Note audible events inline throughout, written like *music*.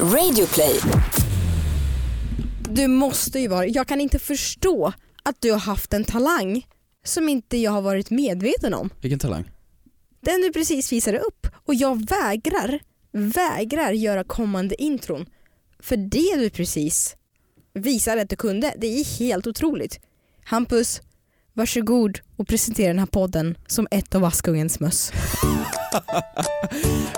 Radioplay. Du måste ju vara, jag kan inte förstå att du har haft en talang som inte jag har varit medveten om. Vilken talang? Den du precis visade upp och jag vägrar, vägrar göra kommande intron. För det du precis visade att du kunde, det är helt otroligt. Hampus, varsågod och presentera den här podden som ett av Askungens möss.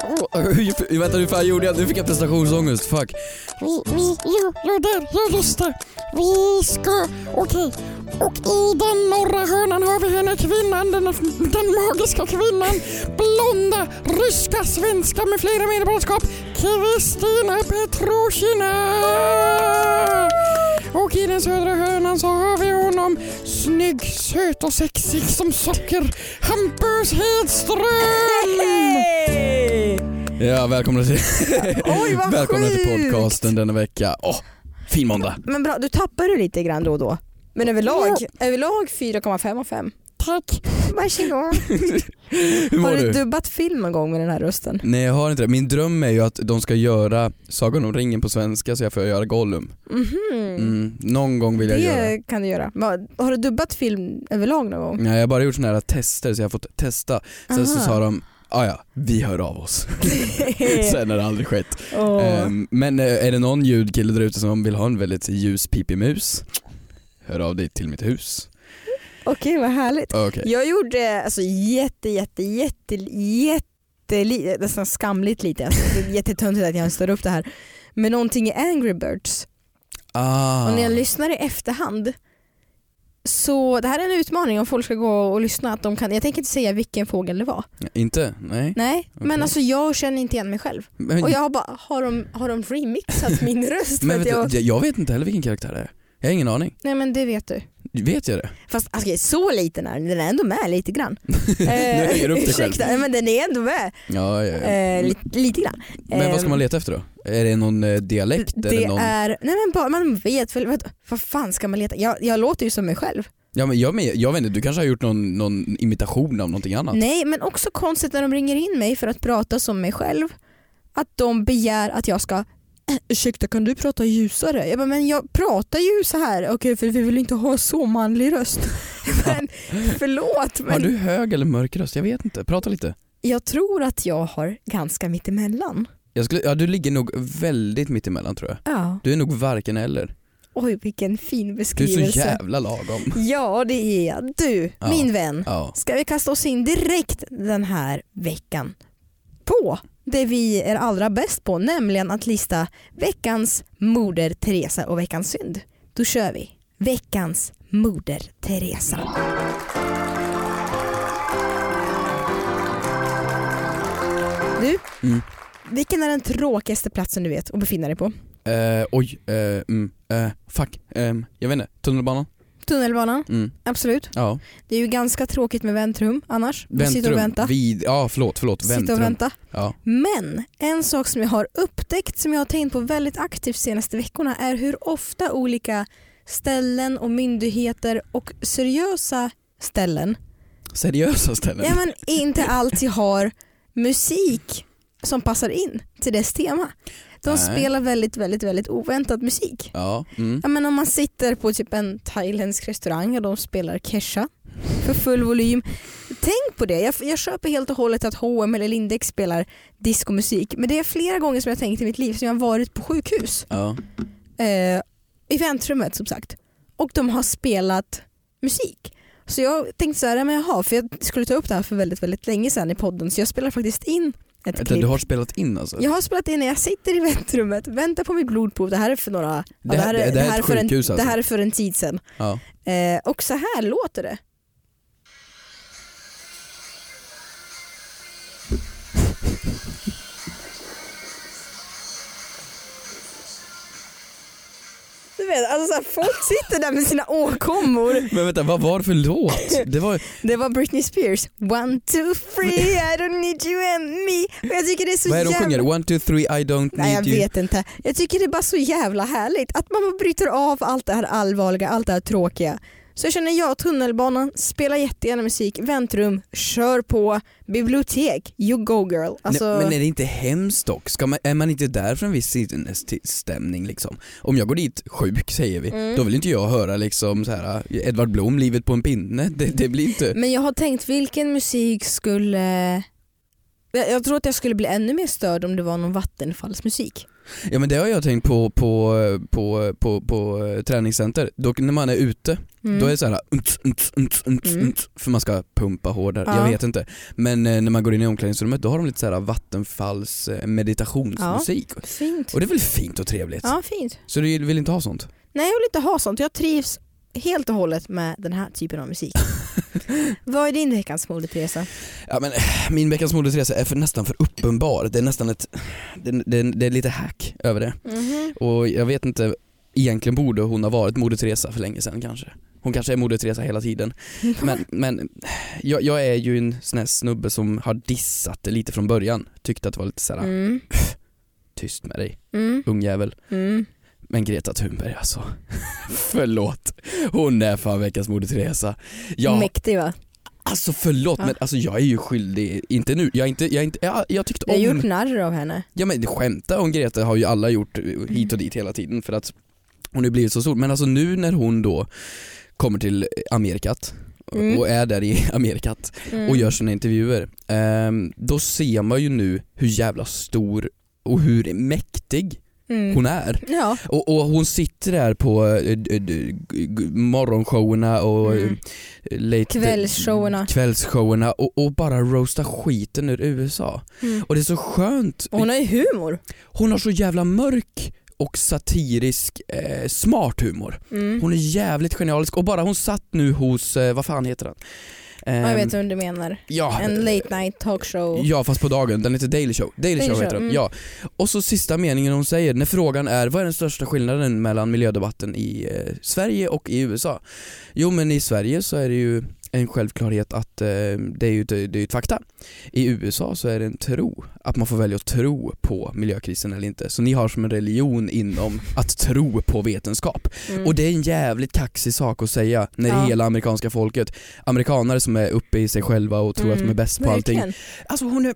Oh, *laughs* hur, vänta hur fan gjorde jag? Nu fick jag prestationsångest, fuck. Vi, vi, jo, jo där, jag lyssnar. Vi ska, okej. Och i den norra hörnan har vi henne kvinnan, den, den magiska kvinnan. Blonda, ryska, svenska med flera medborgarskap. Kristina Petrushina. Och i den södra hörnan så har vi honom snygg, söt och sexig som socker. Hampus Hedström! Ja, välkomna till, Oj välkomna till podcasten denna vecka. Åh, fin måndag. Men bra, du tappar du lite grann då och då. Men överlag, överlag 4,5 av 5. Tack. Varsågod. *laughs* Hur mår Har du du? dubbat film någon gång med den här rösten? Nej jag har inte det. Min dröm är ju att de ska göra Sagan om ringen på svenska så jag får göra Gollum. Mhm. Mm, någon gång vill jag göra. Det kan du göra. Har du dubbat film överlag någon gång? Nej jag har bara gjort såna här tester så jag har fått testa. Sen så Aha. sa de, ah, ja vi hör av oss. *laughs* Sen har det aldrig skett. Åh. Ehm, men eh, är det någon ljudkille där ute som vill ha en väldigt ljus pipig mus? Hör av dig till mitt hus. Okej vad härligt. Okej. Jag gjorde alltså jätte jätte jätte jätte nästan skamligt lite. Alltså, det är jättetöntigt att jag står upp det här. Men någonting i Angry Birds. Ah. Och när jag lyssnar i efterhand så det här är en utmaning om folk ska gå och lyssna. Att de kan, jag tänker inte säga vilken fågel det var. Inte? Nej. Nej, men Okej. alltså jag känner inte igen mig själv. Men, Och jag har bara, har de, har de remixat min *laughs* röst? men vet jag, jag vet inte heller vilken karaktär det är. Jag har ingen aning. nej men det vet du. Vet jag det? Fast alltså, så liten är den, den är ändå med lite grann. *laughs* nu hänger upp dig själv. ursäkta, men den är ändå med. Ja, ja, ja. Eh, lite, lite grann. Men vad ska man Eh, leta efter då? Är det någon eh, dialekt? Det eller någon... är, nej men bara, man vet väl, vad, vad fan ska man leta? Jag, jag låter ju som mig själv. Ja, men jag, med, jag vet inte, du kanske har gjort någon, någon imitation av någonting annat? Nej men också konstigt när de ringer in mig för att prata som mig själv. Att de begär att jag ska Ursäkta kan du prata ljusare? Jag bara, men jag pratar ju så här. okej för vi vill inte ha så manlig röst. *laughs* men förlåt Har men du hög eller mörk röst? Jag vet inte, prata lite. jag tror att jag har ganska mittemellan. Jag skulle, ja, du ligger nog väldigt mittemellan tror jag. Ja. Du är nog varken eller. Oj vilken fin Du är beskrivelse. så jävla lagom. Ja det är jag. Du Ja. min vän. Ja. Ska vi kasta oss in direkt den här veckan på det vi är allra bäst på, nämligen att lista veckans Moder Teresa och veckans synd. Då kör vi. Veckans Moder Teresa. Du, Mm. vilken är den tråkigaste platsen du vet att befinna dig på? Eh, oj, eh, mm, eh, fuck. Ehm, jag vet inte, tunnelbanan? Tunnelbanan, Mm. absolut. Ja. Det är ju ganska tråkigt med väntrum annars. Vi sitter och väntar. Vid, ja förlåt, förlåt. Sitta och Väntrum. vänta. Ja. Men en sak som jag har upptäckt som jag har tänkt på väldigt aktivt senaste veckorna är hur ofta olika ställen och myndigheter och seriösa ställen Seriösa ställen. ja, men inte alltid har musik som passar in till dess tema. De Nej. spelar väldigt, väldigt, väldigt oväntad musik. Ja, mm. Ja, men om man sitter på typ en thailändsk restaurang och de spelar Kesha för full volym. Tänk på det, jag, jag köper helt och hållet att H&M eller Lindex spelar diskomusik men det är flera gånger som jag tänkt i mitt liv som jag har varit på sjukhus, ja. eh, i väntrummet som sagt och de har spelat musik. Så jag tänkte så här, men jaha, för jag skulle ta upp det här för väldigt, väldigt länge sedan i podden så jag spelar faktiskt in ett klipp. Du har spelat in alltså? Jag har spelat in när jag sitter i väntrummet, väntar på mitt blodprov. Det här är för några... ja, Det här- det här är ett för en, alltså? Det här är för en tid sedan. Ja. Eh, och så här låter det. Du vet, alltså så här, folk sitter där med sina åkommor. *laughs* Men vänta, vad var det för låt? Det var, Det var Britney Spears. One, two, three, I don't need you and me. Och jag tycker det är så vad är det de jävla... sjunger? One, two, three, I don't Nej jag need you. vet inte. Jag tycker det är bara så jävla härligt att man bryter av allt det här allvarliga, allt det här tråkiga. Så jag känner ja, tunnelbanan, spela jättegärna musik, väntrum, kör på, bibliotek, you go girl. Alltså, Nej, men är det inte hemskt dock? Ska man, är man inte där för en viss sinnesstämning liksom? Om jag går dit sjuk säger vi, Mm. då vill inte jag höra liksom så här Edvard Blom, livet på en pinne. *laughs* Det, det blir inte... Men jag har tänkt vilken musik skulle... Jag jag tror att jag skulle bli ännu mer störd om det var någon vattenfallsmusik. Ja men det har jag tänkt på på, på, på, på eh, träningscenter. Då, när man är ute, Mm. då är det såhär unts, unts, unts, unts, Mm. för man ska pumpa hårdare. Ja. Jag vet inte. Men eh, när man går in i omklädningsrummet då har de lite såhär vattenfalls eh, meditationsmusik. Fint. Och det är väl fint och trevligt? Ja, fint. Så du vill inte ha sånt? Nej jag vill inte ha sånt, jag trivs helt och hållet med den här typen av musik. *laughs* *laughs* Vad är din veckans mode Teresa? Ja, men, min veckans modetresa är för, nästan för uppenbar. Det är nästan ett, det, det, det är lite hack över det. Och jag vet inte, egentligen borde hon ha varit Moder Teresa för länge sedan kanske. Hon kanske är Moder Teresa hela tiden. *laughs* Men, men jag, jag är ju en sån här snubbe som har dissat det lite från början. Tyckte att det var lite såhär, Mm. tyst med dig, Mm. ungjävel. Mm. Men Greta Thunberg alltså, *laughs* förlåt. Hon är fan veckans Moder Teresa. Ja, Mäktig va? alltså förlåt Ja. men alltså jag är ju skyldig, inte nu, jag inte, jag inte, jag, jag tyckte Jag har om gjort narr av henne. Ja men skämta om Greta har ju alla gjort hit och dit hela tiden för att hon har blivit så stor. Men alltså nu när hon då kommer till Amerikat Mm. och är där i *laughs* Amerikat Mm. och gör sina intervjuer. ehm, då ser man ju nu hur jävla stor och hur mäktig Mm. hon är. Ja. Och, och hon sitter där på äh, morgonshowerna och Mm. eh, late, Kvällsshowerna. kvällsshowerna och, och bara roasta skiten ur USA. Mm. Och det är så skönt. Hon har ju humor. Hon har så jävla mörk och satirisk, eh, smart humor. Mm. Hon är jävligt genialisk och bara hon satt nu hos, eh, vad fan heter den? Ja, jag Ehm, vet vad du menar. ja, En late night talkshow. Ja fast på dagen, den heter Daily Show. Daily, Daily Show Show, heter den, mm. ja. Och så sista meningen hon säger, när frågan är vad är den största skillnaden mellan miljödebatten i eh, Sverige och i USA? Jo men i Sverige så är det ju en självklarhet att eh, det är ju det är ju ett fakta. I USA så är det en tro, att man får välja att tro på miljökrisen eller inte. Så ni har som en religion inom att tro på vetenskap. Mm. Och det är en jävligt kaxig sak att säga när Ja. hela amerikanska folket, amerikanare som är uppe i sig själva och tror att de är Mm. bäst på allting. Alltså hon är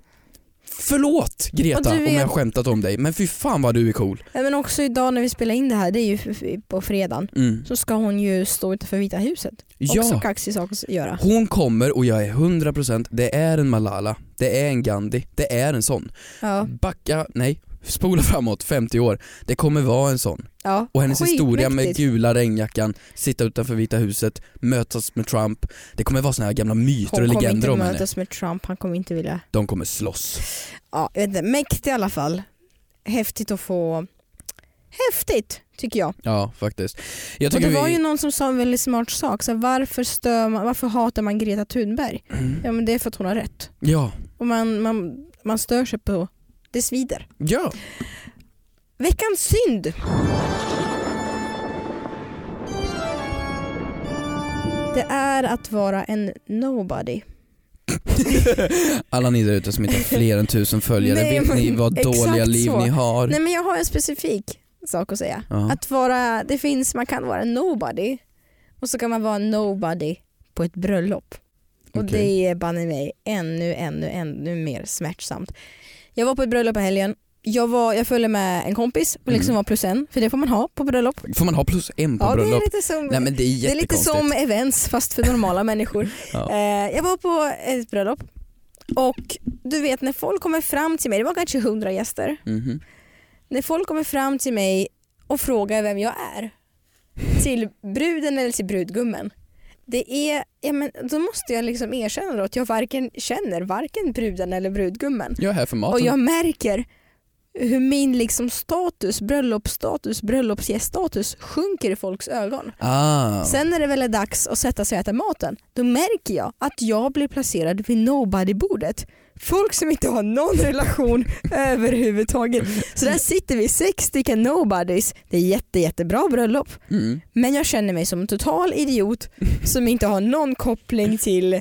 Förlåt Greta du om jag skämtat om dig men fy fan vad du är cool. Ja, men också idag när vi spelar in det här, det är ju på fredagen, Mm. så ska hon ju stå utanför Vita huset. Också Ja, kaxig sak att göra. hon kommer och jag är 100% det är en Malala, det är en Gandhi, det är en sån. Ja. Backa, nej, spola framåt 50 år, det kommer vara en sån. Ja. Och hennes historia med gula regnjackan, sitta utanför Vita huset, mötas med Trump. Det kommer vara såna här gamla myter Hon och kommer legender inte om henne. mötas med Trump, han kommer inte vilja. De kommer slåss. Ja, jag vet inte, mäktig i alla fall. Häftigt att få... Häftigt tycker jag. Ja faktiskt. Jag Och det var vi... ju någon som sa en väldigt smart sak, så här, varför, stör man, varför hatar man Greta Thunberg? Mm. Ja men det är för att hon har rätt. Ja, Och man, man, man stör sig på det svider. ja. Veckans synd. Det är att vara en nobody. *laughs* Alla ni där ute som inte har fler än tusen följare, Nej, vet ni vad dåliga liv så. ni har? Nej men jag har en specifik sak att säga. Ja. Att vara, det finns, man kan vara nobody och så kan man vara nobody på ett bröllop. Och Okej. det är banne mig ännu, ännu, ännu mer smärtsamt. Jag var på ett bröllop i helgen. Jag, var, jag följde med en kompis och liksom Mm. var plus en, för det får man ha på bröllop. Får man ha plus en på Ja, det är bröllop? lite som, Nej men det är det är lite som events fast för normala människor. *laughs* Ja. Eh, jag var på ett bröllop och du vet när folk kommer fram till mig, det var kanske hundra gäster, Mhm. när folk kommer fram till mig och frågar vem jag är, till bruden eller till brudgummen, det är, ja, men då måste jag liksom erkänna att jag varken känner varken bruden eller brudgummen. Jag är här för maten. Och jag märker hur min liksom status, bröllopsstatus, bröllopsgäststatus sjunker i folks ögon. ah. Sen när det väl är dags att sätta sig och äta maten, då märker jag att jag blir placerad vid nobody-bordet. Folk som inte har någon relation *laughs* överhuvudtaget. Så där sitter vi, sex stycken nobodies. Det är jätte, jättebra bröllop. Mm. Men jag känner mig som en total idiot som inte har någon koppling till,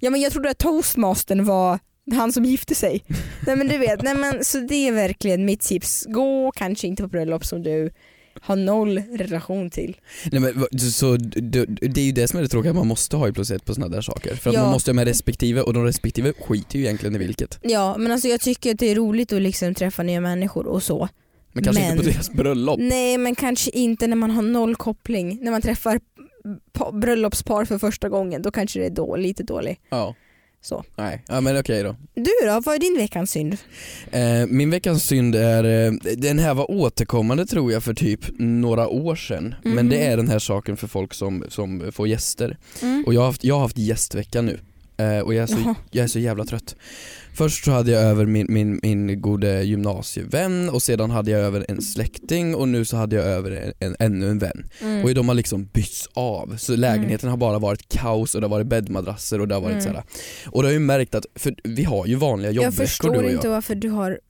ja men jag trodde att toastmastern var han som gifte sig. Nej men du vet, nej men, så det är verkligen mitt tips. Gå kanske inte på bröllop som du har noll relation till. Nej, men, så, det är ju det som är det tråkiga, man måste ha plus ett på sådana där saker. För att Ja. man måste ha med respektive och de respektive skiter ju egentligen i vilket. Ja men alltså jag tycker att det är roligt att liksom träffa nya människor och så. Men kanske Men- inte på deras bröllop. Nej men kanske inte när man har noll koppling. När man träffar pa- bröllopspar för första gången då kanske det är då, lite dålig. Ja. Så. Nej, ja, men okej då. Du då, vad är din veckans synd? Eh, min veckans synd är, eh, den här var återkommande tror jag för typ några år sedan. Men Mhm. det är den här saken för folk som, som får gäster. Mm. Och jag har haft, jag har haft gästvecka nu. Eh, och jag är, så, Jaha. jag är så jävla trött. Först så hade jag över min, min, min gode gymnasievän och sedan hade jag över en släkting och nu så hade jag över en, en, ännu en vän. Mm. Och de har liksom bytts av. Så lägenheten har bara varit kaos och det har varit bäddmadrasser och det har varit Mm. sådär. Och det har ju märkt att, för vi har ju vanliga jag jobbveckor du förstår och jag. inte varför du har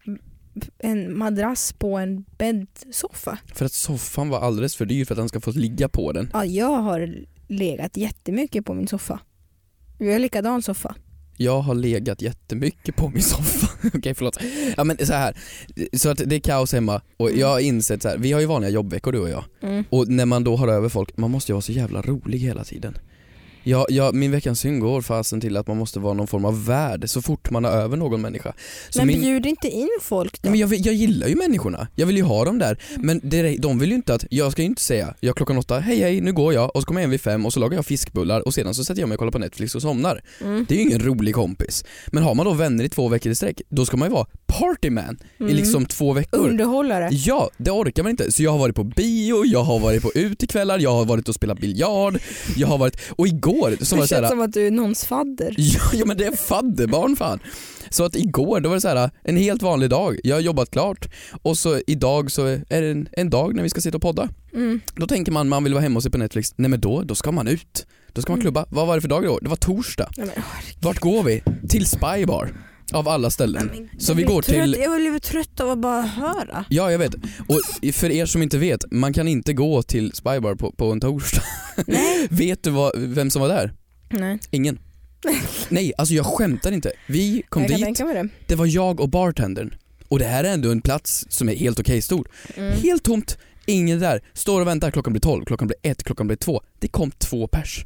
en madrass på en bäddsoffa. För att soffan var alldeles för dyr för att han ska få ligga på den. Ja, jag har legat jättemycket på min soffa. Vi har likadan soffa. Jag har legat jättemycket på min soffa. *laughs* Okej förlåt. Ja men så här. så att det är kaos hemma och Mm. jag har insett så här. vi har ju vanliga jobbveckor du och jag. Mm. Och när man då har över folk, man måste ju vara så jävla rolig hela tiden. Ja, ja, min veckans synd går fasen till att man måste vara någon form av värd så fort man har över någon människa. Så Men min, bjud inte in folk då. Men jag, vill- jag gillar ju människorna, jag vill ju ha dem där. Men det, de vill ju inte att, jag ska ju inte säga, jag klockan åtta, hej hej nu går jag och så kommer jag hem vid fem och så lagar jag fiskbullar och sedan så sätter jag mig och kollar på Netflix och somnar. Mm. Det är ju ingen rolig kompis. Men har man då vänner i två veckor i sträck, då ska man ju vara partyman i Mm. liksom två veckor. Underhållare. Ja, det orkar man inte. Så jag har varit på bio, jag har varit på utekvällar, jag har varit och spelat biljard, jag har varit, och igår så var Det det såhär, känns som att du är någons fadder. *laughs* ja, ja men det är fadderbarn fan. Så att igår, då var det så här en helt vanlig dag, jag har jobbat klart och så idag så är det en, en dag när vi ska sitta och podda. Mm. Då tänker man, man vill vara hemma och se på Netflix, nej men då, då ska man ut. Då ska man Mm. klubba. Vad var det för dag igår? Det var torsdag. Nej, men. Vart går vi? Till Spybar. Av alla ställen. Men Så vi går trött. till- Jag blir trött av att bara höra. Ja jag vet. Och för er som inte vet, man kan inte gå till Spybar på, på en torsdag. Nej. *laughs* vet du vad, vem som var där? Nej. Ingen. *laughs* Nej, alltså jag skämtar inte. Vi kom jag kan dit, det. det var jag och bartendern. Och det här är ändå en plats som är helt okej stor. Mm. Helt tomt, ingen där. Står och väntar, klockan blir 12, klockan blir 1, klockan blir 2. Det kom två pers.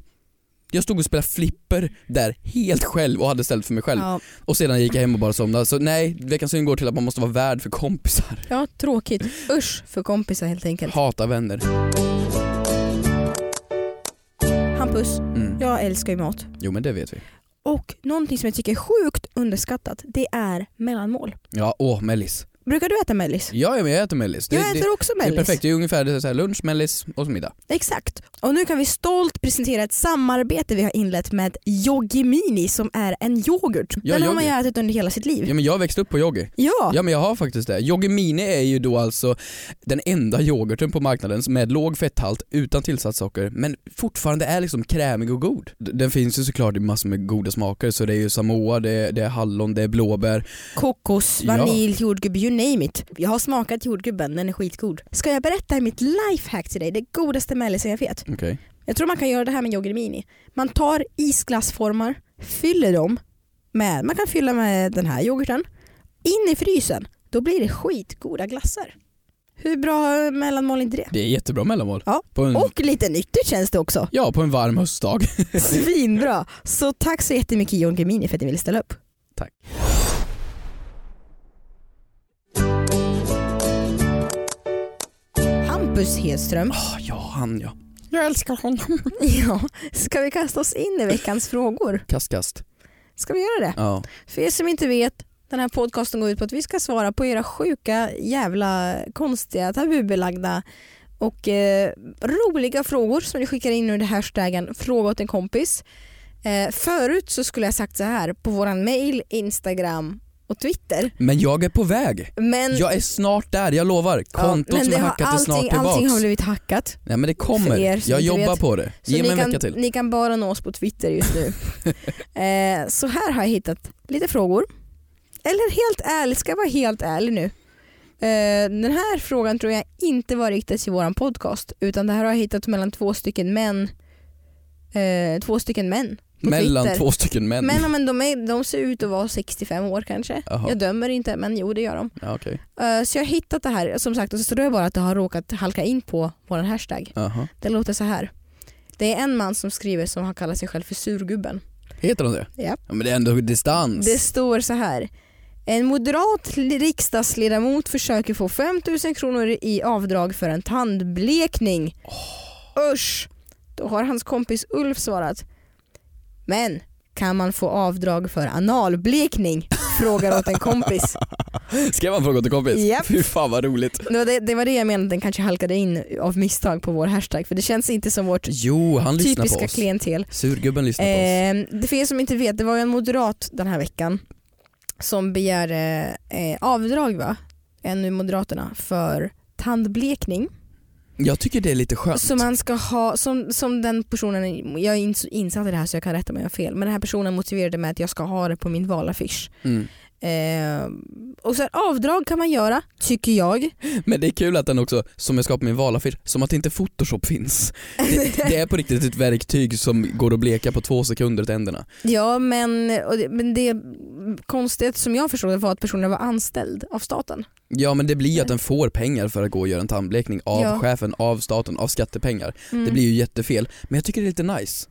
Jag stod och spelade flipper där helt själv och hade ställt för mig själv. Ja. Och sedan gick jag hem och bara somnade. Så nej, veckans synd går till att man måste vara värd för kompisar. ja, tråkigt. Usch för kompisar helt enkelt. Hata vänner. Hampus, Mm. jag älskar ju mat. Jo men det vet vi. Och någonting som jag tycker är sjukt underskattat, det är mellanmål. Ja, åh mellis. Brukar du äta mellis? Ja, ja, men jag äter mellis. Det, jag det, äter också det är mellis. perfekt, det är ungefär det är så här lunch, mellis och så middag. Exakt. Och nu kan vi stolt presentera ett samarbete vi har inlett med Yoggi Mini som är en yoghurt. Ja, Den har man ju ätit under hela sitt liv. Ja men jag växte upp på Yoggi. Ja. Ja men jag har faktiskt det. Yoggi Mini är ju då alltså den enda yoghurten på marknaden med låg fetthalt utan tillsatt socker men fortfarande är liksom krämig och god. Den finns ju såklart i massor med goda smaker så det är ju Samoa, det är, det är hallon, det är blåbär. Kokos, Ja. vanilj, jordgubb, you name it. Jag har smakat jordgubben, den är skitgod. Ska jag berätta mitt lifehack till dig? Det godaste mellisen jag vet. Okej. Jag tror man kan göra det här med Yoggi Mini. Man tar isglassformar, fyller dem med, man kan fylla med den här yoghurten, in i frysen. Då blir det skitgoda glassar. Hur bra mellanmål är inte det? Det är jättebra mellanmål. Ja. En, Och lite nyttigt känns det också. ja, på en varm höstdag. Svinbra. Så tack så jättemycket Yoggi Mini för att ni ville ställa upp. Tack. Hampus Hedström, Ah, ja, han ja. Jag älskar honom. *laughs* ja, ska vi kasta oss in i veckans frågor? Kast, kast. Ska vi göra det? Ja. För er som inte vet, den här podcasten går ut på att vi ska svara på era sjuka, jävla, konstiga, tabubelagda och eh, roliga frågor som ni skickar in under hashtaggen fråga åt en kompis. Eh, förut så skulle jag sagt så här på våran mail, Instagram och Twitter. Men jag är på väg. Men, Jag är snart där, jag lovar. ja, Kontot men som är har, hackat är snart allting, tillbaks. allting har blivit hackat. Nej men det kommer. er Jag jobbar vet. på det. Så Ge mig ni en kan, vecka till. ni kan bara nå oss på Twitter just nu. *laughs* eh, så här har jag hittat lite frågor. Eller helt ärligt, ska jag vara helt ärlig nu. Eh, den här frågan tror jag inte var riktad till våran podcast utan det här har jag hittat mellan två stycken män. Eh, två stycken män på Mellan Twitter. två stycken män. Men, men de, är, de ser ut att vara 65 år kanske. Jaha. Jag dömer inte men jo det gör de. Ja, okej. Eh, så jag har hittat det här, som sagt och så står det bara att det har råkat halka in på vår hashtag. Jaha. Det låter så här. Det är en man som skriver som har kallat sig själv för surgubben. Heter de det? Ja. ja. Men det är ändå distans. Det står så här. En moderat riksdagsledamot försöker få 5000 kronor i avdrag för en tandblekning. Usch! Då har hans kompis Ulf svarat. Men kan man få avdrag för analblekning? Frågar åt en kompis. *laughs* Skrev han fråga till kompis? Japp. Fy fan vad roligt. Det var det, det var det jag menade, den kanske halkade in av misstag på vår hashtag för det känns inte som vårt Jo, han lyssnar på typiska oss. klientel. Surgubben lyssnar på oss. Eh, det för er som inte vet, det var ju en moderat den här veckan som begärde eh, avdrag va? En ur Moderaterna för tandblekning. Jag tycker det är lite skönt. Som man ska ha, som, som den personen, jag är inte så insatt i det här så jag kan rätta mig om jag har fel, men den här personen motiverade med att jag ska ha det på min valaffisch. Mm. Eh, och så här, avdrag kan man göra, tycker jag. Men det är kul att den också, som jag ska på min valaffisch, som att inte photoshop finns. Det, det är på riktigt ett verktyg som går att bleka på två sekunder tänderna. Ja men, det, men det konstigt som jag förstod var att personen var anställd av staten. Ja men det blir ju att den får pengar för att gå och göra en tandblekning av Ja. chefen, av staten, av skattepengar. Mm. Det blir ju jättefel. Men jag tycker det är lite nice.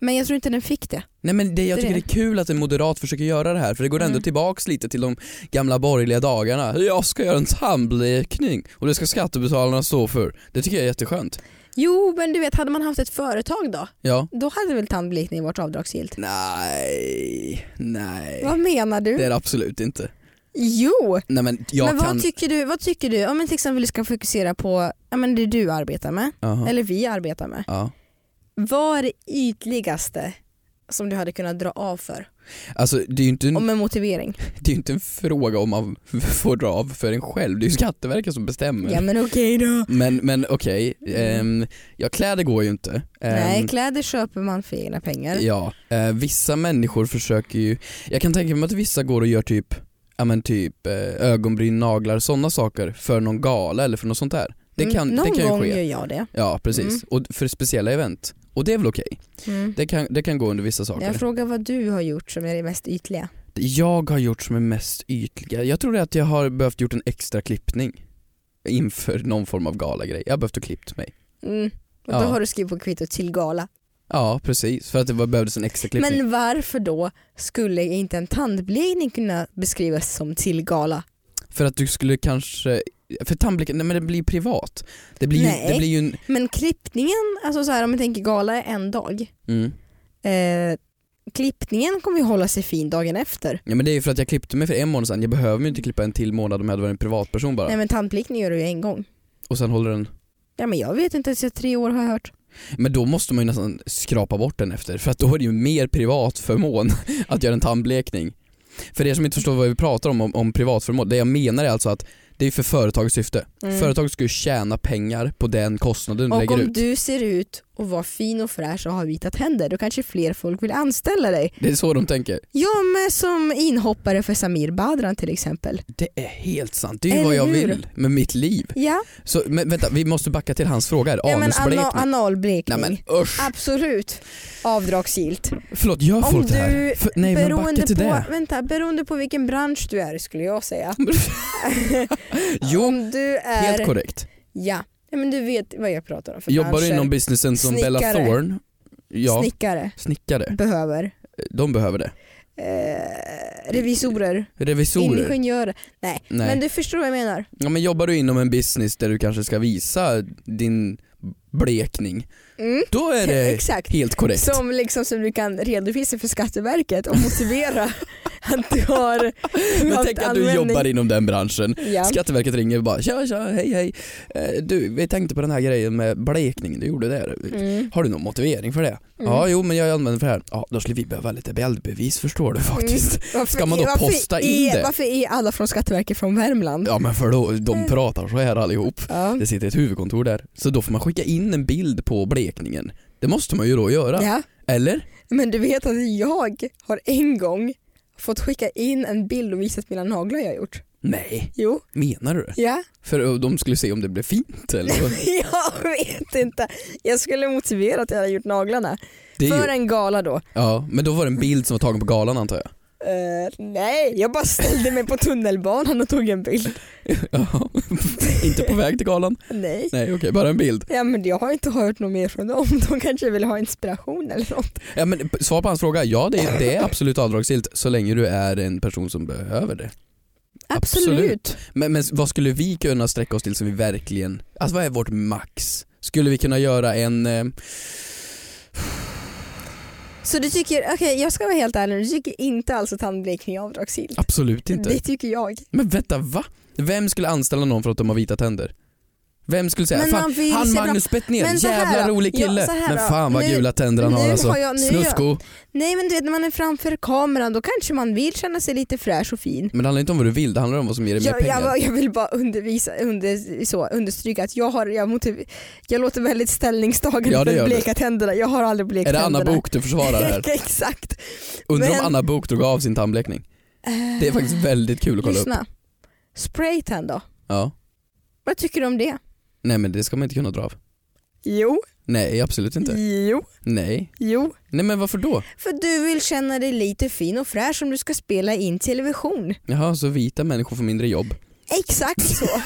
Men jag tror inte den fick det. Nej men det, jag Det tycker det är kul att en moderat försöker göra det här för det går ändå Mm. tillbaks lite till de gamla borgerliga dagarna. Jag ska göra en tandblekning och det ska skattebetalarna stå för. Det tycker jag är jätteskönt. Jo men du vet, hade man haft ett företag då? Ja. Då hade väl tandblekning varit avdragsgillt? Nej, nej. Vad menar du? Det är det absolut inte. Jo! Nej men jag men kan... vad tycker du, vad tycker du, om man till exempel ska fokusera på ja, men det du arbetar med, Jaha. eller vi arbetar med. Ja. Vad är det ytligaste som du hade kunnat dra av för? Alltså det är ju inte en, Om en motivering. *laughs* det är ju inte en fråga om man *laughs* får dra av för en själv, det är ju Skatteverket som bestämmer. Ja men okej då. Men, men okej, ehm, ja kläder går ju inte. Ehm, Nej kläder köper man för egna pengar. Ja, eh, vissa människor försöker ju, jag kan tänka mig att vissa går och gör typ, ja men typ eh, ögonbryn, naglar, sådana saker för någon gala eller för något sånt där. Det Mm, kan, Någon det kan ju gång ske. gör jag det. Ja precis, Mm. och för speciella event. Och det är väl okej, Mm. det, kan, det kan gå under vissa saker. Jag frågar vad du har gjort som är det mest ytliga. Det jag har gjort som är mest ytliga, jag tror det är att jag har behövt gjort en extra klippning inför någon form av galagrej. Jag har behövt ha klippt mig. Mm. Och Ja. då har du skrivit på kvittot till gala. Ja precis, för att det var, behövdes en extra klippning. Men varför då skulle inte en tandblekning kunna beskrivas som till gala? För att du skulle kanske, för tandblicken, nej men det blir privat. Det blir ju, Nej. det blir ju en, Men klippningen, alltså så här, om man tänker gala är en dag. mm. Eh, klippningen kommer ju hålla sig fin dagen efter. Ja men det är ju för att jag klippte mig för en månad sedan, jag behöver ju inte klippa en till månad om jag hade varit en privatperson bara. Nej men tandblickning gör du ju en gång. Och sen håller den, Ja men jag vet inte, så tre år har jag hört. men då måste man ju nästan skrapa bort den efter för att då är det ju mer privat förmån *laughs* att göra en tandblekning. För er som inte förstår vad vi pratar om, om, om privatförmån, det jag menar är alltså att det är för företagets syfte. Mm. Företaget ska ju tjäna pengar på den kostnaden du Och lägger om ut. du ser ut och var fin och fräsch och har vita tänder då kanske fler folk vill anställa dig. Det är så de tänker. Ja men som inhoppare för Samir Badran till exempel. Det är helt sant, det är ju Eller vad jag hur? vill med mitt liv. Ja, Så men vänta, vi måste backa till hans fråga här, ja men anusblekning. ana- analblekning. Nej men usch, Absolut avdragsgillt. förlåt gör folk det här? För, nej men backa till på, det. vänta, beroende på vilken bransch du är skulle jag säga. *laughs* Jo, Om du är... helt korrekt. Ja. Ja, men du vet vad jag pratar om för Jobbar du inom businessen som Bella Snickare. Thorne? Ja, Snickare snickare. behöver. De behöver det. Eh, revisorer, Revisorer. ingenjörer. Nej. Nej. men du förstår vad jag menar. Ja, men jobbar du inom en business där du kanske ska visa din blekning, Mm. då är det *laughs* Exakt. helt korrekt. Som, liksom, som du kan redovisa för Skatteverket och motivera *laughs* att du har men tänk att du jobbar inom den branschen. Ja. Skatteverket ringer och bara tja tja, hej hej. Eh, Du, vi tänkte på den här grejen med blekningen du gjorde där. Mm. Har du någon motivering för det? Mm. Ja, jo men jag använder för det här. Ja, då skulle vi behöva lite bildbevis förstår du faktiskt. Mm. Varför Ska man då posta in är, det? Varför är alla från Skatteverket från Värmland? Ja men för då, de pratar så här allihop. Ja. Det sitter ett huvudkontor där. Så då får man skicka in en bild på blekningen. Det måste man ju då göra. ja. Eller? Men du vet att jag har en gång fått skicka in en bild och visat mina naglar jag gjort. Nej, Jo. menar du? Ja. För de skulle se om det blev fint eller? *laughs* jag vet inte. Jag skulle motivera att jag hade gjort naglarna. Det är För ju, en gala då. ja, men då var det en bild som var tagen på galan antar jag. Eh, nej, jag bara ställde mig på tunnelbanan och tog en bild. *laughs* Ja. inte på väg till galan? Nej. Nej okej, bara en bild. Ja men jag har inte hört något mer från dem. De kanske vill ha inspiration eller något. Ja, men svar på hans fråga, ja det är, det är absolut avdragsgillt så länge du är en person som behöver det. Absolut. Absolut. Men, men vad skulle vi kunna sträcka oss till som vi verkligen, alltså vad är vårt max? Skulle vi kunna göra en, eh, Så du tycker, okej jag ska vara helt ärlig, du tycker inte alls att tandblekning är avdragsgillt? absolut inte. Det tycker jag. Men vänta va? Vem skulle anställa någon för att de har vita tänder? Vem skulle säga, Men fan han bra- Magnus Bettner, jävla rolig Ja, kille. här men fan vad Nu- gula tänder han har alltså. har jag- nu är jag- Snusko. Nej men du vet när man är framför kameran då kanske man vill känna sig lite fräsch och fin. Men det handlar inte om vad du vill, det handlar om vad som ger dig mer pengar. jag, jag vill bara undervisa, under, så, understryka att jag, har, jag, motiv, jag låter väldigt ställningstagande Ja, det för du. bleka tänderna. Jag har aldrig blekt är det Anna tänderna. Bok du försvarar här? *laughs* Exakt. Undrar Men- om Anna Bok drog av sin tandblekning? Det är faktiskt väldigt kul att kolla upp. Lyssna. Spraytan då? Ja. Vad tycker du om det? Nej men det ska man inte kunna dra av. Jo, Nej absolut inte. jo, Nej. jo. Nej men varför då? För du vill känna dig lite fin och fräsch om du ska spela in television. Jaha, så vita människor får mindre jobb? Exakt så. *laughs*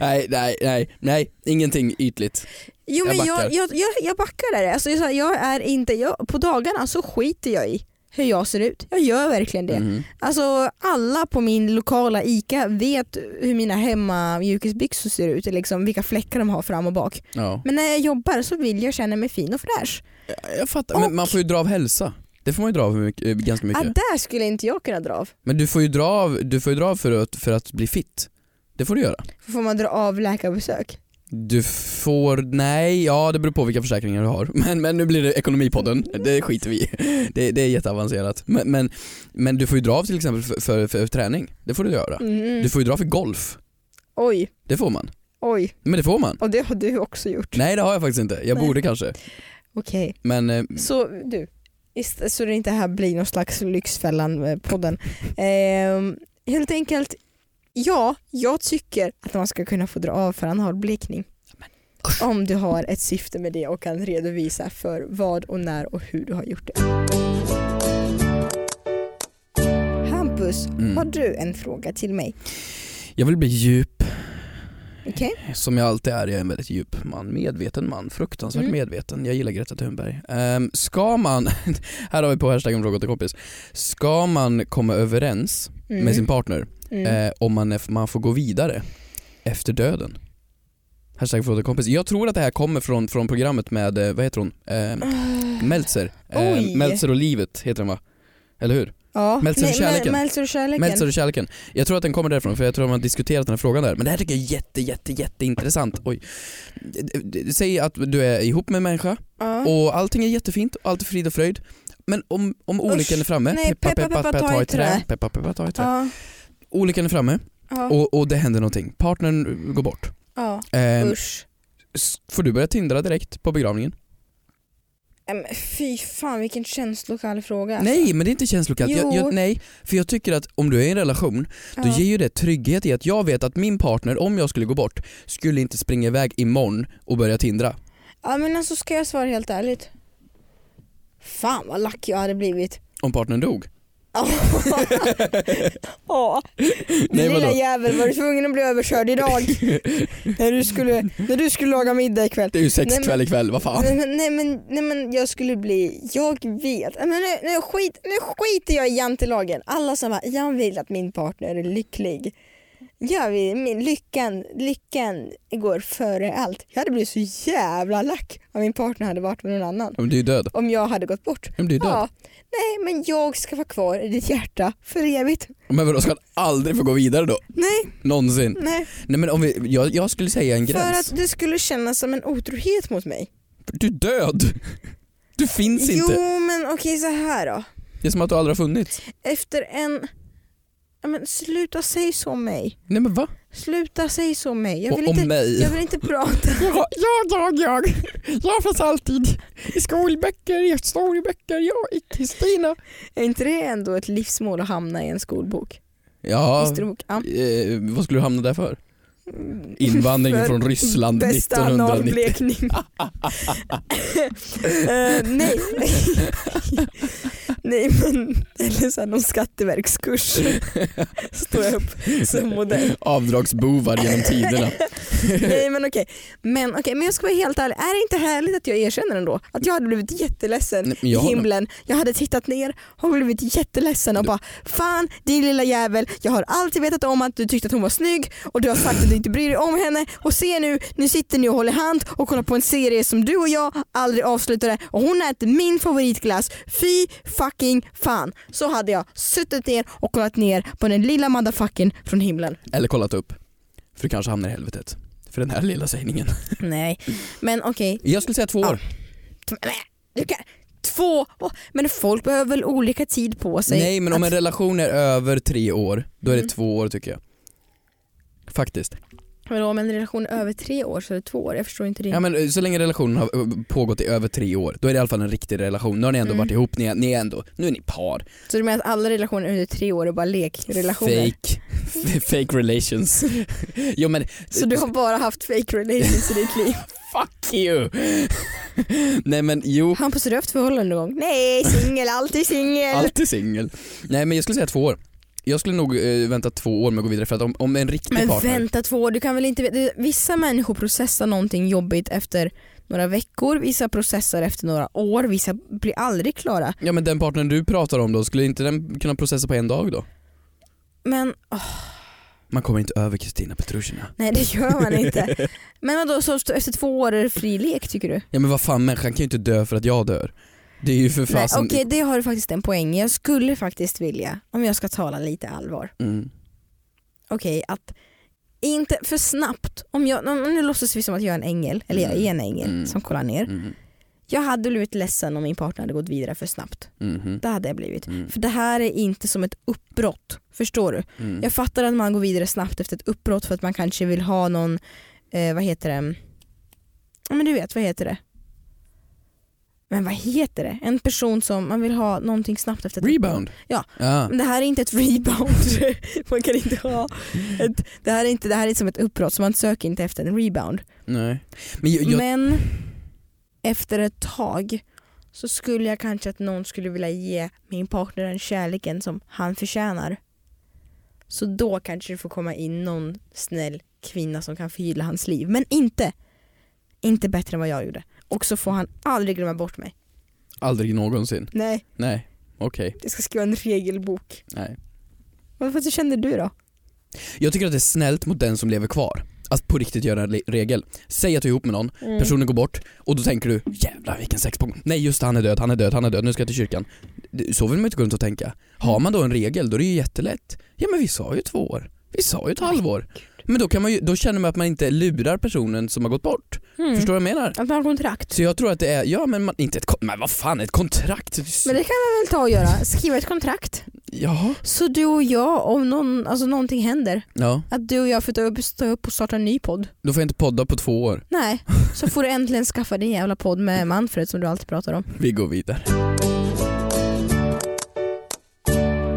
nej, nej, nej, nej, ingenting ytligt. Jo Jag men jag, backar. jag, jag, jag backar där. Alltså, jag, jag är inte, jag, på dagarna så skiter jag i hur jag ser ut. Jag gör verkligen det. Mhm. Alltså alla på min lokala ICA vet hur mina hemma mjukisbyxor ser ut, liksom vilka fläckar de har fram och bak. Ja. Men när jag jobbar så vill jag känna mig fin och fräsch. Jag fattar, men Och- man får ju dra av hälsa. Det får man ju dra av mycket, eh, ganska mycket. Ah, där skulle inte jag kunna dra av. Men du får ju dra av, du får ju dra av för, att, för att bli fit. Det får du göra. Får man dra av läkarbesök? Du får, nej, ja det beror på vilka försäkringar du har. *laughs* Men, men nu blir det ekonomipodden, det skiter vi i. Det, det är jätteavancerat. Men, men, men du får ju dra av till exempel för, för, för träning. Det får du göra. Mm. Du får ju dra för golf. Oj, Det får man. oj. Men det får man. Och det har du också gjort. Nej det har jag faktiskt inte. Jag Nej. borde kanske. Okej. Men eh, Så du, så det inte här blir någon slags Lyxfällan-podden. *laughs* Ehm, helt enkelt, ja, jag tycker att man ska kunna få dra av för analblekning. Om du har ett syfte med det och kan redovisa för vad och när och hur du har gjort det. Hampus, Mm. har du en fråga till mig? jag vill bli djup. Okej? Som jag alltid är, jag är en väldigt djup man, medveten man, fruktansvärt Mm. medveten. Jag gillar Greta Thunberg. Um, ska man, *laughs* här har vi på hashtaggen fråga till kompis, ska man komma överens Mm. med sin partner Mm. eh, om man, är, man får gå vidare efter döden? Hashtag fråga kompis. Jag tror att det här kommer från, från programmet med, eh, vad heter hon? Eh, Meltzer. Eh. Meltzer och livet heter den va? Eller hur? Ja. Meltzer och kärleken. Mel- Meltzer och kärleken. Meltzer och kärleken. Jag tror att den kommer därifrån för jag tror att man har diskuterat den här frågan där. Men det här tycker jag är jätte, jätte, jätteintressant. Oj. Säg att du är ihop med en människa Ja. och allting är jättefint, allt är frid och fröjd. Men om, om olyckan är framme, Nej, peppa, peppa, ta i trä. peppa peppa ta i trä. Ja. Olyckan är framme Ja. och, och det händer någonting, partnern går bort. ja. Ehm, Usch. får du börja tindra direkt på begravningen? Men Fy fan vilken känslokall fråga. alltså. Nej men det är inte känslokallt, jag, jag, nej. För jag tycker att om du är i en relation, då Ja. ger ju det trygghet i att jag vet att min partner, om jag skulle gå bort, skulle inte springa iväg imorgon och börja tindra. Ja men alltså ska jag svara helt ärligt? Fan vad lack jag hade blivit. Om partnern dog. *laughs* Ja, din lilla jävel var du tvungen att bli överkörd idag *laughs* när du skulle, när du skulle laga middag ikväll. Det är ju sex Nej, men- kväll ikväll, vad fan. Nej men, nej, men, nej men jag skulle bli, jag vet, men nu, nu, skit, nu skiter jag i jantelagen. Alla som bara, jag vill att min partner är lycklig. Vill, min, lyckan, lyckan går före allt. Jag hade blivit så jävla lack om min partner hade varit med någon annan. Men du är död. Om jag hade gått bort. Men du är död. Ja, nej men jag ska vara kvar i ditt hjärta för evigt. Men vadå, ska han aldrig få gå vidare då? Nej, Någonsin? nej. Nej men om vi, jag, jag skulle säga en För gräns. att det skulle kännas som en otrohet mot mig. Du är död! Du finns Jo inte. men okej så här då. Det är som att du aldrig har funnits. Efter en... Men sluta säg så om mig. Nej men va? Sluta säg så om mig. Jag vill, om inte, mig? jag vill inte prata. *laughs* Ja, jag, jag, jag. Jag finns alltid i skolböcker, i historieböcker, jag i Kristina. Är inte det ändå ett livsmål att hamna i en skolbok? Ja? Ja. eh, vad skulle du hamna där för? Invandringen För från Ryssland Bästa 1990. analblekning. *laughs* Eh, nej. *laughs* nej men, eller såhär någon skatteverkskurs. Står jag upp som modell. Avdragsbovar genom tiderna. Nej men okej, men, okej, men jag ska vara helt ärlig, är det inte härligt att jag erkänner ändå? Att jag hade blivit jätteledsen Nej, i jag har- himlen, jag hade tittat ner och blivit jätteledsen och bara fan din lilla jävel, jag har alltid vetat om att du tyckte att hon var snygg och du har sagt att du inte bryr dig om henne. Och se nu, nu sitter ni och håller hand och kollar på en serie som du och jag aldrig avslutade. Och hon äter min favoritglass, fy fucking fan. Så hade jag suttit ner och kollat ner på den lilla motherfucking från himlen. Eller kollat upp. För du kanske hamnar i helvetet. För den här lilla sägningen. *laughs* Nej, men okej. Jag skulle säga två Ja. år. Nej, du kan- Två, men folk behöver väl olika tid på sig. Nej men om en relation är över tre år, då är det Mm. två år tycker jag. Faktiskt. Vadå, om en relation är över tre år så är det två år, jag förstår inte det. Ja men eh, så länge relationen har eh, pågått i över tre år, då är det i alla fall en riktig relation. Nu har ni ändå Mm. varit ihop, ni är, ni är ändå, nu är ni par. Så du menar att alla relationer under tre år är bara lekrelationer? Fake, *laughs* fake relations. *laughs* jo men, Så du har bara haft fake relations i ditt liv? *laughs* fuck you! Nej men jo, Hampus, har du haft förhållande någon gång? Nej, singel, alltid singel. alltid singel. Nej men jag skulle säga två år. Jag skulle nog eh, vänta två år med att gå vidare för att om, om en riktig Men partner vänta två år, du kan väl inte det- Vissa människor processar någonting jobbigt efter några veckor, vissa processar efter några år, vissa blir aldrig klara. Ja men den partnern du pratar om då, skulle inte den kunna processa på en dag då? Men åh, Man kommer inte över Kristina Petrushina. nej det gör man inte. *laughs* Men vadå, så efter två år är det fri lek tycker du? Ja men vad fan människan kan ju inte dö för att jag dör. Det är ju för fasen... Okej, det har du faktiskt en poäng. Jag skulle faktiskt vilja, om jag ska tala lite allvar, Mm. okej att inte för snabbt, om jag, om- nu låtsas vi som att jag är en ängel, eller jag är en ängel Mm. som kollar ner. Mm. Jag hade blivit ledsen om min partner hade gått vidare för snabbt. Mhm. Det hade jag blivit. Mm. För det här är inte som ett uppbrott, förstår du? Mm. Jag fattar att man går vidare snabbt efter ett uppbrott för att man kanske vill ha någon, eh, vad heter det? Ja men du vet, vad heter det? Men vad heter det? En person som man vill ha någonting snabbt efter ett Rebound? Ja. ja. Men det här är inte ett rebound. *laughs* man kan inte ha ett, det, här är inte, det här är som ett uppbrott så man söker inte efter en rebound. Nej. Men jag, jag, Men efter ett tag så skulle jag kanske att någon skulle vilja ge min partner den kärleken som han förtjänar. Så då kanske det får komma in någon snäll kvinna som kan förgylla hans liv. Men inte, inte bättre än vad jag gjorde. Och så får han aldrig glömma bort mig. aldrig någonsin. Nej, Nej, okej. jag ska skriva en regelbok. Nej. Vad känner du då? Jag tycker att det är snällt mot den som lever kvar. Att på riktigt göra en regel. Säg att du är ihop med någon, Mm. personen går bort och då tänker du jävlar vilken sexbomb. Nej just det, han är död, han är död, han är död, nu ska jag till kyrkan. Så vill man inte gå runt och tänka. Har man då en regel då är det ju jättelätt. Ja men vi sa ju två år. Vi sa ju ett halvår. Men då, kan man ju, då känner man att man inte lurar personen som har gått bort. Mm. Förstår du vad jag menar? Att man har kontrakt. Så jag tror att det är, ja men man, inte ett, kon- men vad fan ett kontrakt? Men det kan man väl ta och göra, skriva ett kontrakt. Ja. Så du och jag, om någon, alltså någonting händer, Ja, att du och jag får ta upp och starta en ny podd. då får jag inte podda på två år. Nej, så får du äntligen skaffa din jävla podd med Manfred som du alltid pratar om. Vi går vidare.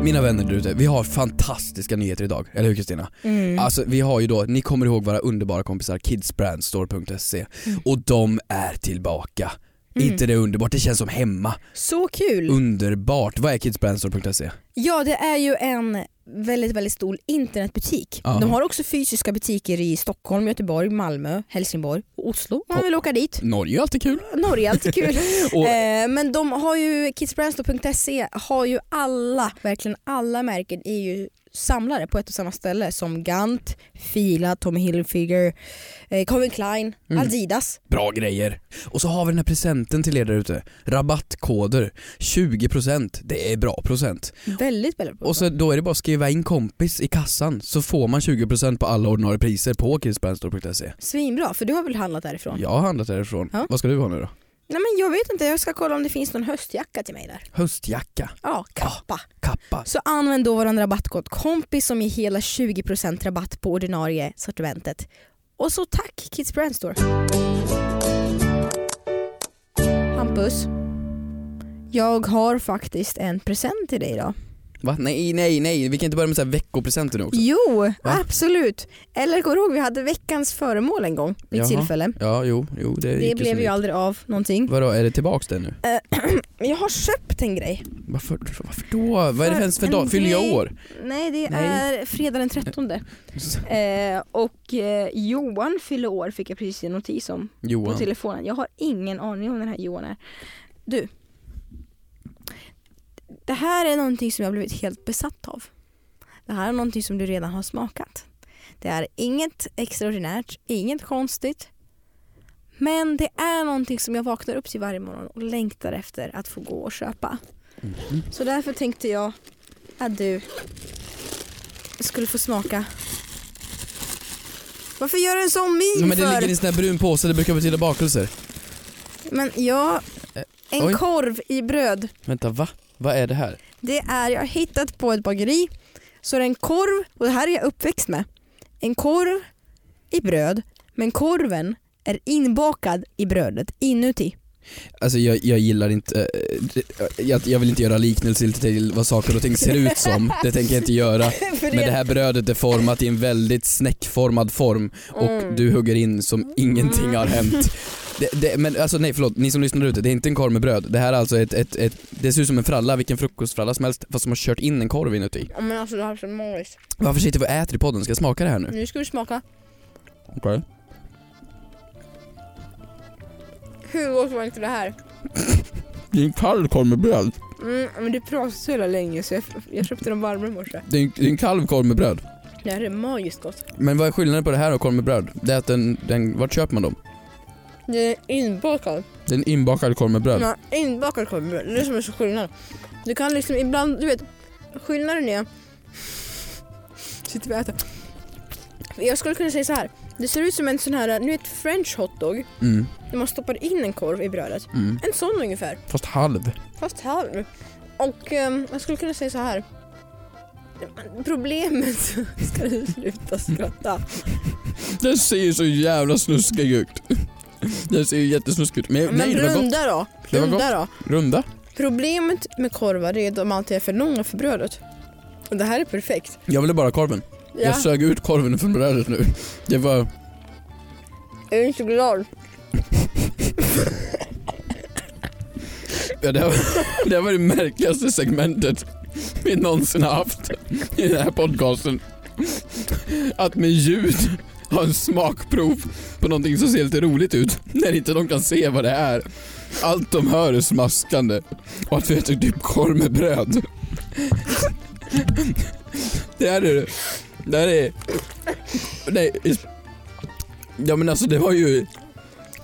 Mina vänner där ute, vi har fantastiska nyheter idag, eller hur Kristina? Mm. Alltså vi har ju då, ni kommer ihåg våra underbara kompisar kidsbrandstore.se Mm. och de är tillbaka. Mm. inte det underbart? Det känns som hemma. Så kul! Underbart. Vad är kidsbrandstore.se? Ja det är ju en väldigt väldigt stor internetbutik. Ja. De har också fysiska butiker i Stockholm, Göteborg, Malmö, Helsingborg och Oslo. om Man vill åka dit. Norge är alltid kul. *laughs* Norge är alltid kul. *laughs* Och, Eh, men de har ju, kidsbrandstore.se har ju alla, verkligen alla märken är ju samlare på ett och samma ställe som Gant, Fila, Tommy Hilfiger, eh, Calvin Klein, Mm. Adidas. bra grejer. Och så har vi den här presenten till er där ute. Rabattkoder. 20%. Det är bra procent. Väldigt väldigt bra. Och så då är det bara att skriva in kompis i kassan så får man 20% på alla ordinarie priser på kidsbrandstore.se. Svinbra, för du har väl handlat därifrån? Jag har handlat därifrån. Ja. Vad ska du ha nu då? Nej men jag vet inte, jag ska kolla om det finns någon höstjacka till mig där. Höstjacka, Ja, kappa. kappa. Så använd då vår rabattkod kompis som ger hela 20% rabatt på ordinarie sortimentet. Och så tack Kids Brand Store. Hampus, jag har faktiskt en present till dig idag. Va? Nej, nej, nej. Vi kan inte börja med så här veckopresenter nu också. Jo, absolut. Eller kommer du ihåg vi hade veckans föremål en gång vid ett Jaha. tillfälle. Ja, jo, jo det, Det gick blev som ju det aldrig av någonting. Vadå, är det tillbaks det nu? Men *clears throat* jag har köpt en grej. Varför, varför då? Vad är det för ens för en dag? Fyller jag grej- år? Nej det Nej. är fredag den 13. *laughs* Eh, och eh, Johan fyller år fick jag precis en notis om på Johan. telefonen. Jag har ingen aning om den här Johan är. Du. Det här är någonting som jag blivit helt besatt av. Det här är någonting som du redan har smakat. Det är inget extraordinärt, inget konstigt. Men det är någonting som jag vaknar upp till varje morgon och längtar efter att få gå och köpa. Mhm. Så därför tänkte jag att du skulle få smaka. Varför gör du en sån min men det för? ligger i en sån här brun påse, det brukar betyda bakelser. Men ja, Eh, en oj. korv i bröd. Vänta, va? Vad är det här? Det är, jag har hittat på ett bageri. Så är det en korv, och det här är jag uppväxt med. En korv i bröd, men korven är inbakad i brödet inuti. Alltså jag, jag gillar inte, eh, det- jag, jag vill inte göra liknelser till vad saker och ting ser ut som, det tänker jag inte göra. *laughs* Men det här brödet är format i en väldigt snäckformad form och Mm. du hugger in som ingenting har hänt. Det, det, men alltså nej förlåt, ni som lyssnar ute, det är inte en korv med bröd. Det här är alltså ett, ett, ett det ser ut som en fralla, vilken frukostfralla som helst fast som har kört in en korv inuti. Ja, men alltså det här är så magiskt. Varför sitter vi och äter i podden? Ska jag smaka det här nu? Nu ska du smaka. Okej. Hur gott var inte det här? *laughs* Det är en kall korv med bröd. Mm, men du pratade så jävla länge så jag, jag köpte dem varma i morse. Det är en, det är en kalv korv med bröd. Det här är magiskt gott. Men vad är skillnaden på det här och korv med bröd? Det är att den, den vart köper man dem? Det är inbakad. Det är en inbakad korv med bröd. Ja, inbakad korv med bröd. Det är det som är så skillnad. Du kan liksom ibland, du vet, skillnaden är... Sitter vi och äter. Jag skulle kunna säga så här. Det ser ut som en sån här, ni vet french hotdog. Mm, Där man stoppar in en korv i brödet. mm. En sån ungefär. Fast halv. Fast halv. Och ehm, jag skulle kunna säga så här. Problemet, *laughs* ska du sluta skratta? Den ser ju så jävla snuskig ut. Den ser ju jättesnuskig ut. Men, Men nej det var gott. runda då. Det var Runda då. Runda. Problemet med korvar är att de alltid är för långa för brödet. Och det här är perfekt. Jag ville bara korven. Ja. Jag sög ut korven från brödet nu. Det var... Är du inte glad? *laughs* Ja, det, var det var det märkligaste segmentet vi någonsin har haft i den här podcasten. Att med ljud ha en smakprov på någonting som ser lite roligt ut när inte de kan se vad det är. Allt de hör är smaskande och att vi äter typ korv med bröd. Det är det här är... Nej, ja men alltså det var ju...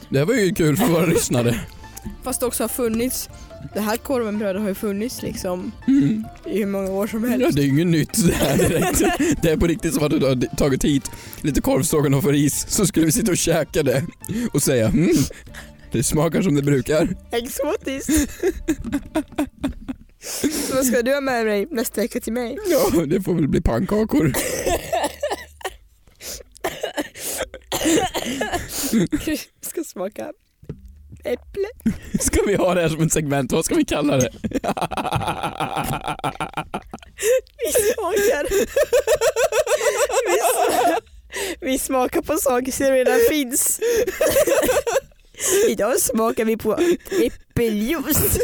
Det här var ju kul för våra lyssnare. Fast det också har funnits. Det här korven med bröd har ju funnits liksom Mm. i hur många år som Ja, helst. det är ju inget nytt det här direkt. Det är på riktigt som att du har tagit hit lite korvstroganoff och ris så skulle vi sitta och käka det och säga mm, det smakar som det brukar. Exotiskt. Så vad ska du ha med dig nästa vecka till mig? Ja, det får väl bli pannkakor. Du ska smaka äpple. Ska vi ha det här som ett segment? Vad ska vi kalla det? Vi smakar. Vi, smakar. vi smakar på saker som redan finns. Idag smakar vi på äppeljuice.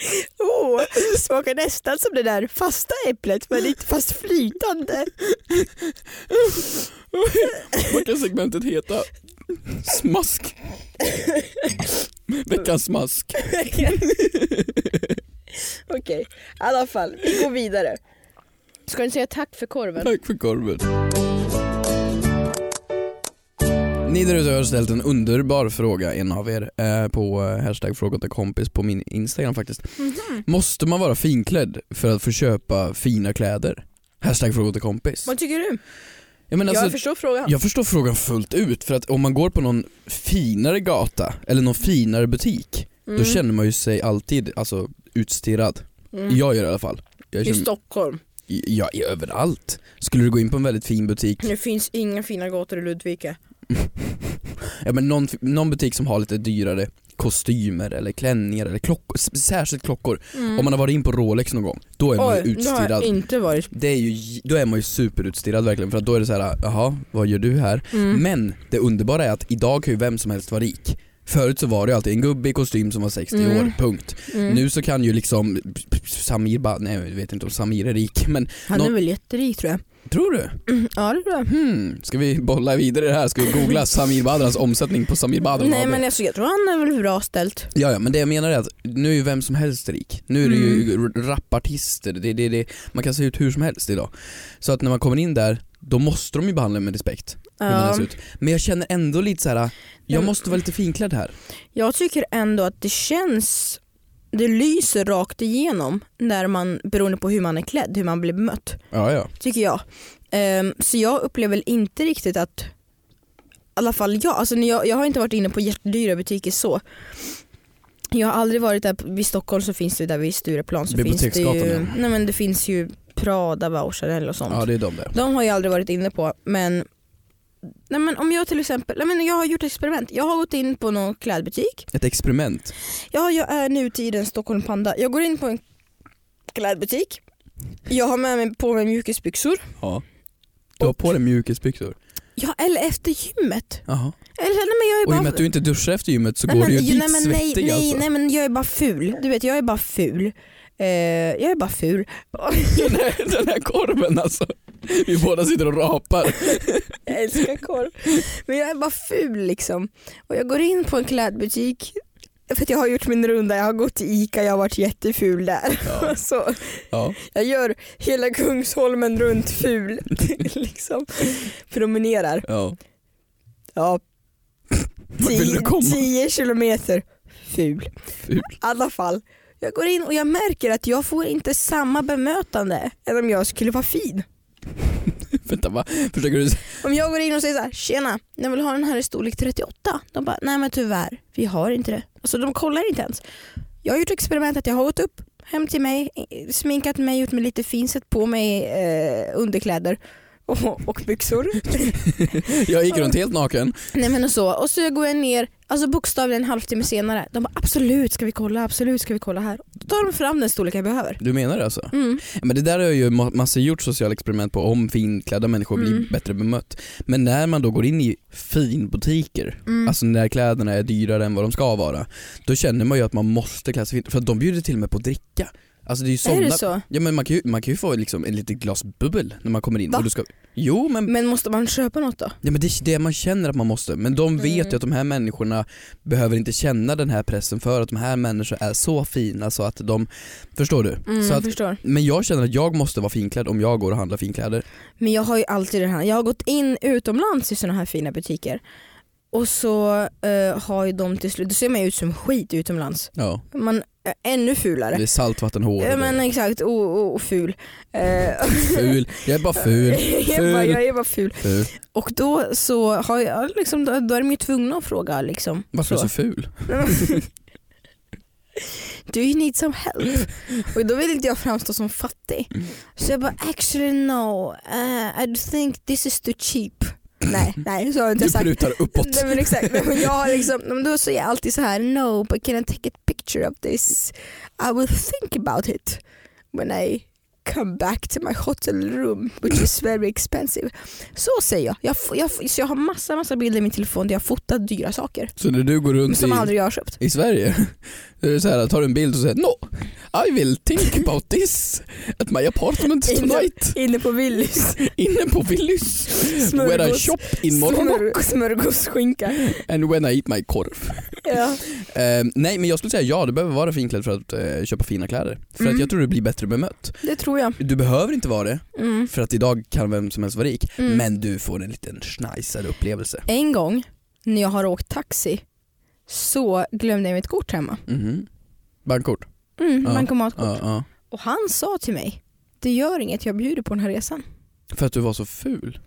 *laughs* Oh, smakar nästan som det där fasta äpplet men inte fast flytande. Vad kan segmentet heta? Smask. Veckans smask. *laughs* Okej, i alla fall, vi går vidare. Ska ni säga tack för korven? Tack för korven. Ni där ute har ställt en underbar fråga, en av er, eh, på eh, hashtag fråga till kompis på min Instagram faktiskt. Mhm. Måste man vara finklädd för att få köpa fina kläder? Hashtag fråga till kompis. Vad tycker du? Jag, jag alltså, förstår frågan. jag förstår frågan fullt ut, för att om man går på någon finare gata eller någon finare butik, Mm. då känner man ju sig alltid alltså, utstirrad. Mm. Jag gör det i alla fall. Jag I känner, Stockholm. ja, överallt. Skulle du gå in på en väldigt fin butik, Det finns inga fina gator i Ludvika. *laughs* ja, men någon, någon butik som har lite dyrare kostymer eller klänningar eller klockor, särskilt klockor. Mm. Om man har varit in på Rolex någon gång, då är man ju Oj, det har utstirrad. jag inte varit. Det är ju, då är man ju superutstirrad verkligen för att då är det så här, jaha, vad gör du här? Mm. Men det underbara är att idag kan ju vem som helst vara rik. Förut så var det ju alltid en gubbe i kostym som var 60 Mm. år, punkt. Mm. Nu så kan ju liksom Samir bara, nej jag vet inte om Samir är rik men Han är nå- väl jätterik tror jag. tror du? Mm. Ja det tror jag. Hmm, ska vi bolla vidare det här? Ska vi googla *laughs* Samir Badrans omsättning på Samir Badran Nej men alltså, jag tror han är väl bra ställt. Ja, ja men det jag menar är att nu är ju vem som helst rik. Nu är det ju Mm. r- rapartister, det, det, det, man kan se ut hur som helst idag. Så att när man kommer in där, då måste de ju behandla med respekt. Hur man ser ut. Men jag känner ändå lite så här. jag måste vara lite finklädd här. Jag tycker ändå att det känns, det lyser rakt igenom när man, beroende på hur man är klädd, hur man blir bemött. Ja, ja. Tycker jag. Ehm, så jag upplever väl inte riktigt att, i alla fall jag, alltså när jag, jag har inte varit inne på jättedyra butiker så. Jag har aldrig varit där, vid Stockholm så finns det där vid Stureplan så finns det Biblioteksgatan, ju, ja. nej men det finns ju Prada, Chanel och sånt. Ja det är de där. De har jag aldrig varit inne på men, nej men om jag till exempel, nej men jag har gjort experiment. Jag har gått in på någon klädbutik. Ett experiment. Ja, jag är nutidens Stockholm Panda. Jag går in på en klädbutik. Jag har med mig på mig mjukisbyxor. Ja. Du har på dig mjukisbyxor. Ja, eller efter gymmet. Jaha. Eller, nej, men jag är Och i och bara... med att du inte duschar efter gymmet så nej, går men, du ju dit nej, nej, svettig nej, alltså. nej men jag är bara ful. Du vet jag är bara ful. Eh, jag är bara ful. Den, *laughs* här, den här korven alltså. Vi båda sitter och rapar. *laughs* Jag älskar korv. Men jag är bara ful liksom. Och jag går in på en klädbutik. För att jag har gjort min runda, jag har gått till ICA, jag har varit jätteful där. Ja. *laughs* Så Ja. jag gör hela Kungsholmen runt ful. *laughs* liksom. Promenerar. ja. Ja. Komma? 10 kilometer ful. Ful. I alla fall. Jag går in och jag märker att jag får inte samma bemötande än om jag skulle vara fin. Vänta va? Försöker du... Om jag går in och säger så här, tjena, jag vill ha den här i storlek 38. De bara, nej men tyvärr, vi har inte det. Alltså de kollar inte ens. Jag har gjort experiment att jag har gått upp hem till mig, sminkat mig, gjort mig lite fin, sett på mig eh, underkläder och, och byxor. *laughs* Jag gick runt helt naken. nej men och så. Och så går jag ner, alltså bokstavligen en halvtimme senare. De bara, absolut ska vi kolla, absolut ska vi kolla här. Då tar de fram den storlek jag behöver. Du menar det alltså? Mm. Men det där har ju ma- massa gjort sociala experiment på om finklädda människor blir Mm. bättre bemött. Men när man då går in i finbutiker, Mm. alltså när kläderna är dyrare än vad de ska vara, då känner man ju att man måste klä sig fint, för att de bjuder till och med på att dricka. Alltså det är ju såna... Är det så? Ja men man kan ju, man kan ju få liksom en litet glas bubbel när man kommer in. Va? Och du ska... Jo men, Men måste man köpa något då? ja, men det är det man känner att man måste. Men de vet Mm. ju att de här människorna behöver inte känna den här pressen för att de här människorna är så fina så att de, förstår du? Mm, så att, förstår. men jag känner att jag måste vara finklädd om jag går och handlar finkläder. Men jag har ju alltid det här, jag har gått in utomlands i såna här fina butiker och så eh, har ju de till slut, då ser man ju ut som skit utomlands. Ja, Man ännu fulare. det är saltvattenhår. Ja men exakt, och, och, och ful. Eh, *laughs* Ful, jag är bara ful. *laughs* jag, bara, Ful. jag är bara ful. ful. Och då så har jag liksom, då, då är de ju tvungna att fråga liksom. Varför är du så ful? *laughs* Do you need some help? Och då vill inte jag framstå som fattig. Så jag bara actually no, uh, I think this is too cheap. Nej, nej så har jag inte Du sagt. prutar uppåt. Nej men exakt, men jag har liksom, då säger jag alltid så här: no but can I take a picture of this? I will think about it when I come back to my hotel room which is very expensive. Så säger jag. Jag, jag, så jag har massa massa bilder i min telefon där jag fotat dyra saker Så när du går runt som i, aldrig jag har köpt. i Sverige, så här, tar en bild och säger no, I will think about this at my apartment tonight Inne på Willys. *laughs* inne på Willys where I Smörgås. shop in Morgonrock Smör, smörgåsskinka. and when I eat my korv. *laughs* Ja. Eh, nej men jag skulle säga ja, du behöver vara finklädd för att eh, köpa fina kläder. För Mm. att jag tror du blir bättre bemött. Det tror jag. Du behöver inte vara det, Mm. för att idag kan vem som helst vara rik. Mm. Men du får en liten schnajsad upplevelse. En gång när jag har åkt taxi så glömde jag mitt kort hemma. Mhm. Bankkort? Mm, Ja. bankomatkort. Ja. Och han sa till mig, det gör inget jag bjuder på den här resan. För att du var så ful.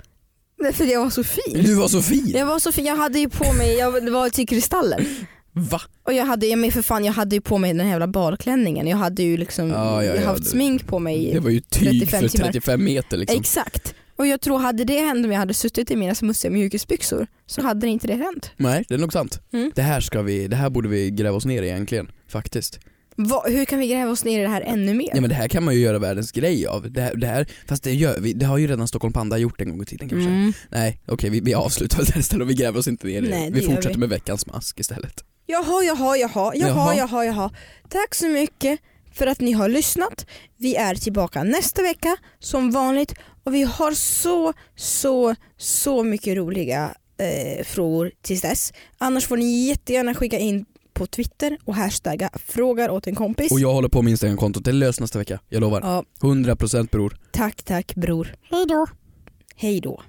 Nej, För jag var så fin. Du var så fin! Jag var så fin, jag hade ju på mig, jag, var till Kristallen. Va? Och jag hade, men för fan, jag hade ju på mig den här jävla badklänningen. Jag hade ju liksom Ja, ja, ja, haft smink på mig. Det var ju tyg 35 för timmar. 35 meter liksom. Exakt. Och jag tror hade det hänt om jag hade suttit i mina smutsiga mjukisbyxor så hade inte det hänt. Nej, det är nog sant. Mm. Det, här ska vi, det här borde vi gräva oss ner i egentligen, faktiskt. Va, hur kan vi gräva oss ner i det här ännu mer? Ja men det här kan man ju göra världens grej av. Det här, det här, fast det gör vi, det har ju redan Stockholm Panda gjort en gång i tiden kanske. Mm. Nej, okej vi, vi avslutar väl där istället och vi gräver oss inte ner i det. Nej, det Vi fortsätter vi. med veckans mask istället. Jaha, jaha, jaha, Jaha. jaha, jaha. Tack så mycket för att ni har lyssnat. Vi är tillbaka nästa vecka som vanligt och vi har så, så, så mycket roliga eh, frågor tills dess. Annars får ni jättegärna skicka in på Twitter och hashtagga frågar åt en kompis. Och jag håller på med Instagram-kontot, det löser nästa vecka, jag lovar. Ja, 100% bror. tack, tack bror. Hej då. Hej då.